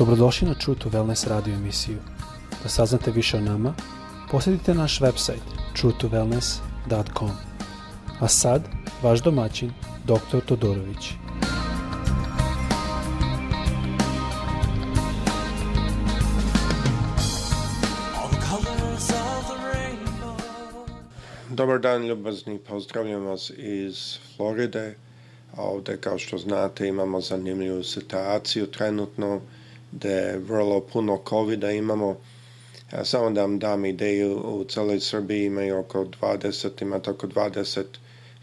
Dobrodošli na True to Wellness radio emisiju. Da saznate više o nama, posjetite naš website truetowellness.com. A sad, vaš domaćin, dr. Todorović. Dobar dan, ljubazni, pozdravljam vas iz Floride. Ovde, kao što znate, imamo zanimljivu situaciju trenutno gde je vrlo puno covid imamo. samo da vam dam ideju, u celoj Srbiji imaju oko 20, ima tako 20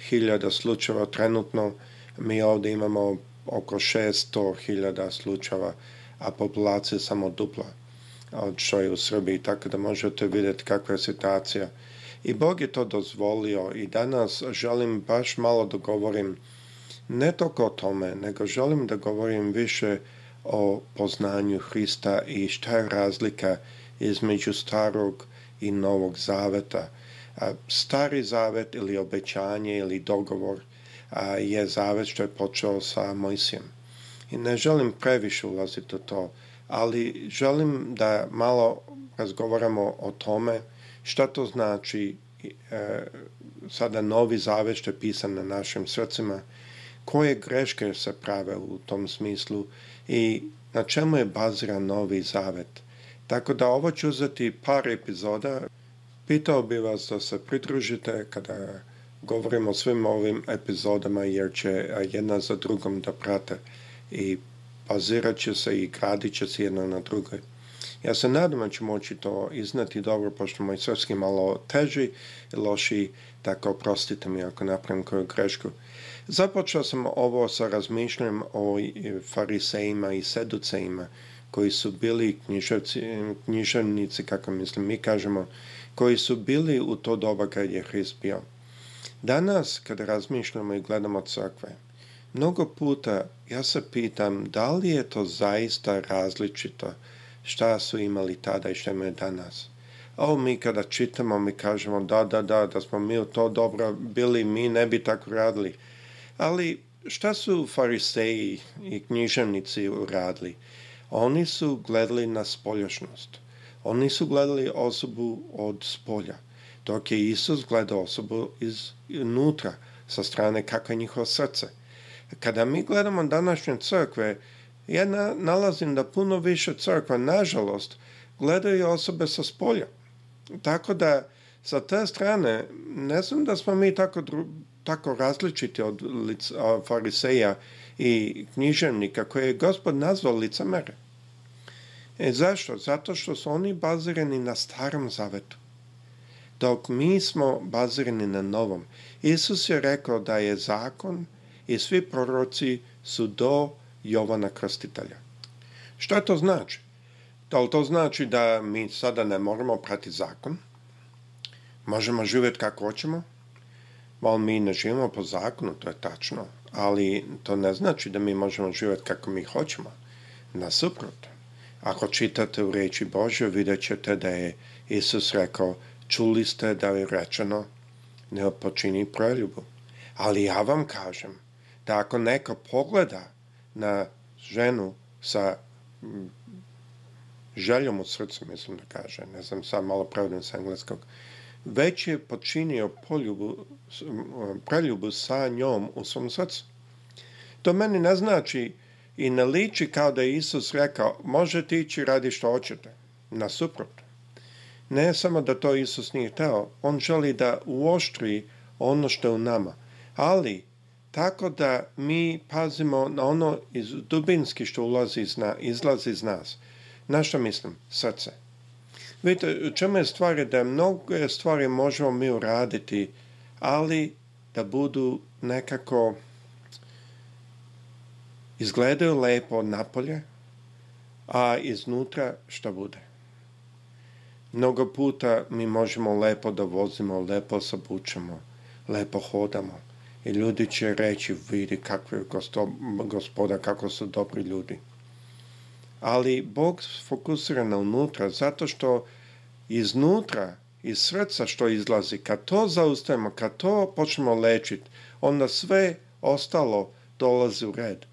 hiljada slučajeva trenutno, mi ovde imamo oko 600 hiljada slučajeva, a populacija samo dupla od što je u Srbiji, tako da možete videti kakva je situacija. I Bog je to dozvolio i danas želim baš malo da govorim ne toliko o tome, nego želim da govorim više o o poznanju Hrista i šta je razlika između starog i novog zaveta. Stari zavet ili obećanje ili dogovor je zavet što je počeo sa Mojsijem. I ne želim previše ulaziti u to, ali želim da malo razgovaramo o tome šta to znači e, sada novi zavet što je pisan na našim srcima, koje greške se prave u tom smislu i na čemu je baziran novi zavet. Tako da ovo ću uzeti par epizoda. Pitao bi vas da se pridružite kada govorimo o svim ovim epizodama jer će jedna za drugom da prate i bazirat će se i gradit će se jedna na drugoj. Ja se nadam da ću moći to iznati dobro, pošto moj srpski malo teži i loši, tako oprostite mi ako napravim koju grešku. Započeo sam ovo sa razmišljanjem o farisejima i seducejima, koji su bili književci, književnici, kako mislim mi kažemo, koji su bili u to doba kad je Hrist bio. Danas, kada razmišljamo i gledamo crkve, mnogo puta ja se pitam da li je to zaista različito šta su imali tada i šta imaju danas. A mi kada čitamo, mi kažemo da, da, da, da smo mi u to dobro bili, mi ne bi tako radili. Ali šta su fariseji i književnici uradili? Oni su gledali na spoljašnost. Oni su gledali osobu od spolja, dok je Isus gledao osobu iz unutra, sa strane kako je njihovo srce. Kada mi gledamo današnje crkve, ja na, nalazim da puno više crkva, nažalost, gledaju osobe sa spolja. Tako da, sa te strane, ne znam da smo mi tako, dru, tako različiti od lic, a, fariseja i književnika, koje je gospod nazvao licemere. E, zašto? Zato što su oni bazirani na starom zavetu. Dok mi smo bazirani na novom. Isus je rekao da je zakon i svi proroci su do Jovana Krstitelja. Šta to znači? Da li to znači da mi sada ne moramo prati zakon? Možemo živjeti kako hoćemo? Malo mi ne živimo po zakonu, to je tačno, ali to ne znači da mi možemo živjeti kako mi hoćemo. Nasuprot, ako čitate u reči Bože, vidjet ćete da je Isus rekao, čuli ste da je rečeno, ne odpočini preljubu. Ali ja vam kažem da ako neko pogleda na ženu sa mm, željom od srca, mislim da kaže, ne znam, sad malo prevodim sa engleskog, već je počinio poljubu, preljubu sa njom u svom srcu. To meni ne znači i ne liči kao da je Isus rekao, možete ići radi što hoćete, nasuprot. Ne samo da to Isus nije hteo, on želi da uoštri ono što je u nama, ali Tako da mi pazimo na ono iz dubinski što ulazi iz na, izlazi iz nas. Na što mislim? Srce. Vidite, u čemu je stvari da mnoge stvari možemo mi uraditi, ali da budu nekako izgledaju lepo napolje, a iznutra šta bude. Mnogo puta mi možemo lepo da vozimo, lepo se obučemo, lepo hodamo, i ljudi će reći vidi kakve gospoda, kako su dobri ljudi. Ali Bog fokusira na unutra zato što iznutra, iz srca što izlazi, kad to zaustavimo, kad to počnemo lečiti, onda sve ostalo dolazi u red.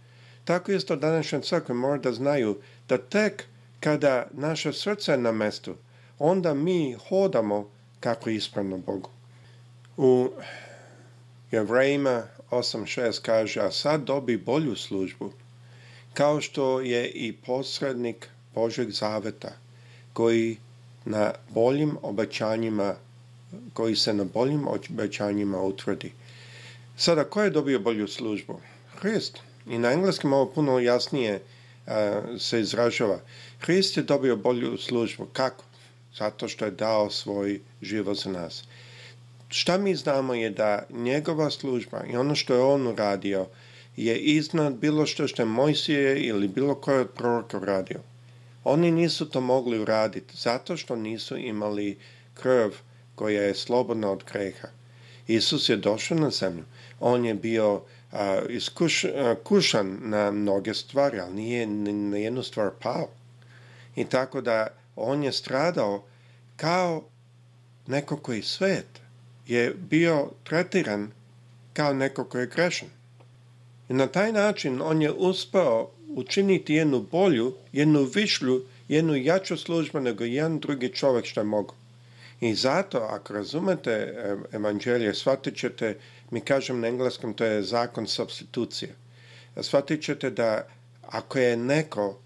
Tako isto današnje crkve mora da znaju da tek kada naše srce je na mestu, onda mi hodamo kako je ispravno Bogu. U Jevrejima 8.6 kaže, a sad dobi bolju službu, kao što je i posrednik Božeg zaveta, koji na boljim obećanjima koji se na boljim obećanjima utvrdi. Sada, ko je dobio bolju službu? Hrist. I na engleskom ovo puno jasnije a, e, se izražava. Hrist je dobio bolju službu. Kako? Zato što je dao svoj život za nas. Šta mi znamo je da njegova služba i ono što je on uradio je iznad bilo što što je Mojsije ili bilo koje od proroka uradio. Oni nisu to mogli uraditi zato što nisu imali krv koja je slobodna od greha. Isus je došao na zemlju. On je bio a, iskuš, a, kušan na mnoge stvari, ali nije na jednu stvar pao. I tako da on je stradao kao neko koji svet je bio tretiran kao neko ko je grešan. I na taj način on je uspeo učiniti jednu bolju, jednu višlju, jednu jaču službu nego jedan drugi čovek što je mogao. I zato, ako razumete e, evanđelje, shvatit ćete, mi kažem na engleskom, to je zakon substitucije. Shvatit ćete da ako je neko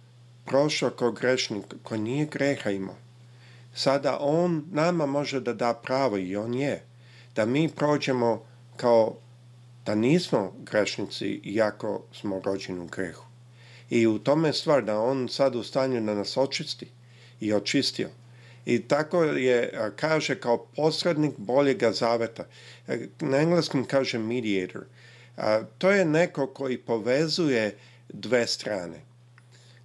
prošao kao grešnik, ko nije greha imao, sada on nama može da da pravo i on je da mi prođemo kao da nismo grešnici iako smo rođeni u grehu. I u tome je stvar da on sad u stanju da nas očisti i očistio. I tako je, kaže, kao posrednik boljega zaveta. E, na engleskom kaže mediator. to je neko koji povezuje dve strane.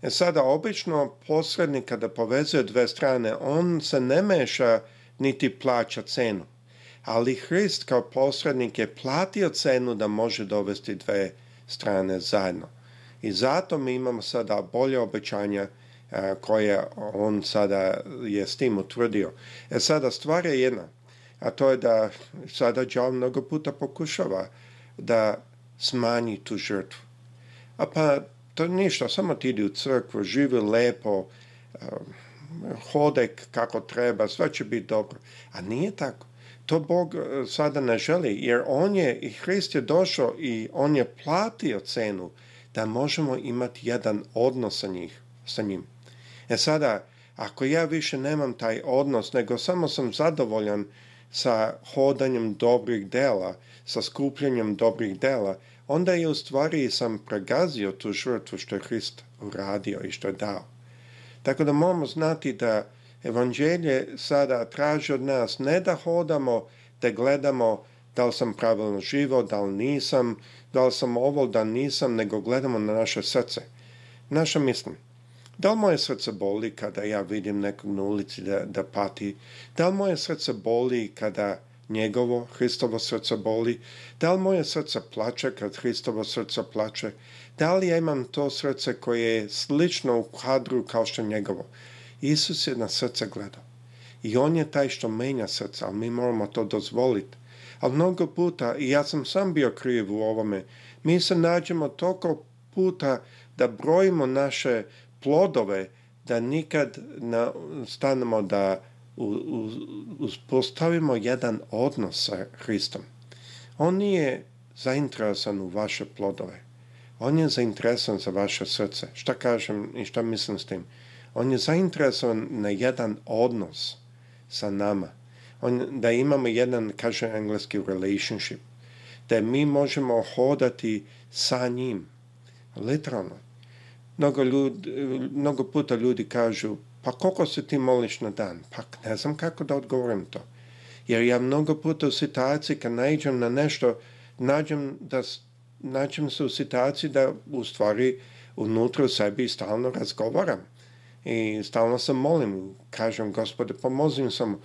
E sada, obično posrednik kada povezuje dve strane, on se ne meša niti plaća cenu ali Hrist kao posrednik je platio cenu da može dovesti dve strane zajedno. I zato mi imamo sada bolje obećanja koje on sada je s tim utvrdio. E sada stvar je jedna, a to je da sada đavo mnogo puta pokušava da smanji tu žrtvu. A pa to ništa, samo ti idi u crkvu, živi lepo, a, hodek kako treba, sve će biti dobro. A nije tako. To Bog e, sada ne želi, jer On je, i Hrist je došao i On je platio cenu da možemo imati jedan odnos sa, njih, sa njim. E sada, ako ja više nemam taj odnos, nego samo sam zadovoljan sa hodanjem dobrih dela, sa skupljanjem dobrih dela, onda je u stvari sam pregazio tu žrtvu što je Hrist uradio i što je dao. Tako da moramo znati da Evanđelje sada traži od nas ne da hodamo, te gledamo da li sam pravilno živo, da li nisam, da li sam ovo, da nisam, nego gledamo na naše srce. Naša mislim. Da li moje srce boli kada ja vidim nekog na ulici da, da pati? Da li moje srce boli kada njegovo, Hristovo srce boli? Da li moje srce plače kad Hristovo srce plače? Da li ja imam to srce koje je slično u kadru kao što njegovo? Isus je na srce gledao. I on je taj što menja srca, ali mi moramo to dozvoliti. A mnogo puta, i ja sam sam bio kriv u ovome, mi se nađemo toliko puta da brojimo naše plodove, da nikad na, stanemo da uspostavimo jedan odnos sa Hristom. On nije zainteresan u vaše plodove. On je zainteresan za vaše srce. Šta kažem i šta mislim s tim? On je zainteresovan na jedan odnos sa nama. On, da imamo jedan, kaže engleski, relationship. Da mi možemo hodati sa njim. Literalno. Mnogo, ljudi, mnogo puta ljudi kažu, pa koliko se ti moliš na dan? Pa ne znam kako da odgovorim to. Jer ja mnogo puta u situaciji kad naiđem na nešto, nađem, da, nađem se u situaciji da u stvari unutra u sebi stalno razgovaram i stalno se molim, kažem gospode pomozi sam.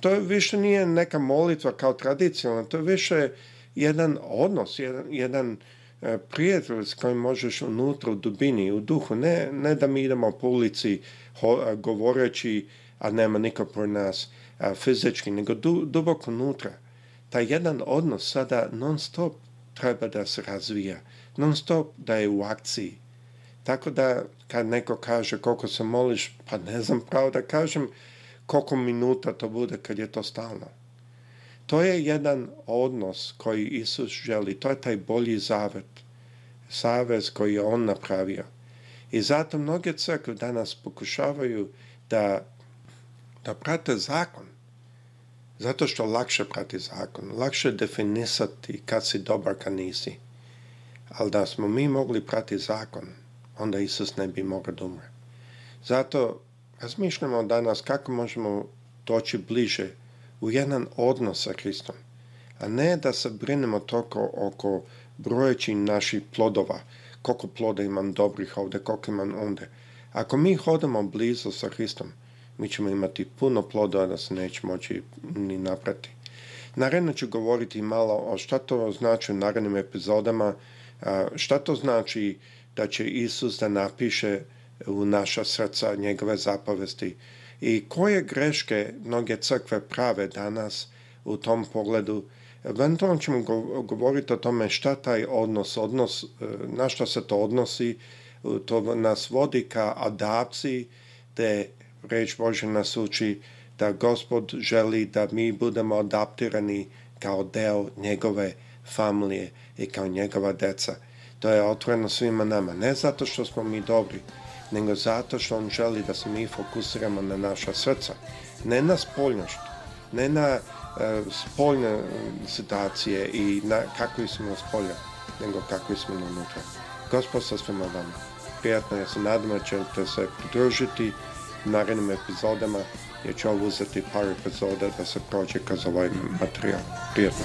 To je više nije neka molitva kao tradicionalna, to je više jedan odnos, jedan, jedan e, prijatelj s kojim možeš unutra u dubini, u duhu, ne, ne da mi idemo po ulici ho, e, govoreći, a nema niko pro nas a, e, fizički, nego du, duboko unutra. Taj jedan odnos sada non stop treba da se razvija, non stop da je u akciji. Tako da kad neko kaže koliko se moliš, pa ne znam pravo da kažem koliko minuta to bude kad je to stalno. To je jedan odnos koji Isus želi, to je taj bolji zavet, savez koji je On napravio. I zato mnoge crkve danas pokušavaju da, da prate zakon. Zato što lakše prati zakon, lakše definisati kad si dobar, kad nisi. Ali da smo mi mogli prati zakon, onda Isus ne bi mogao da umre. Zato razmišljamo danas kako možemo doći bliže u jedan odnos sa Hristom, a ne da se brinemo toliko oko brojeći naših plodova, koliko ploda imam dobrih ovde, koliko imam onde. Ako mi hodamo blizu sa Hristom, mi ćemo imati puno plodova da se neće moći ni naprati. Naredno ću govoriti malo o šta to znači u narednim epizodama, šta to znači da će Isus da napiše u naša srca njegove zapovesti. I koje greške mnoge crkve prave danas u tom pogledu? Eventualno ćemo govoriti o tome šta taj odnos, odnos e, na šta se to odnosi, to nas vodi ka adapciji, te reč Bože nas uči da Gospod želi da mi budemo adaptirani kao deo njegove familije i kao njegova deca. To je otvoreno svima nama. Ne zato što smo mi dobri, nego zato što on želi da se mi fokusiramo na naša srca. Ne na spoljnošt, ne na e, spoljne e, situacije i na kakvi smo spolja, nego kakvi smo na unutra. Gospod sa svima vama. Prijatno, ja da se nadam da ćete se podružiti u narednim epizodama, jer ću ovo uzeti par epizoda da se prođe kroz ovaj materijal. Prijatno.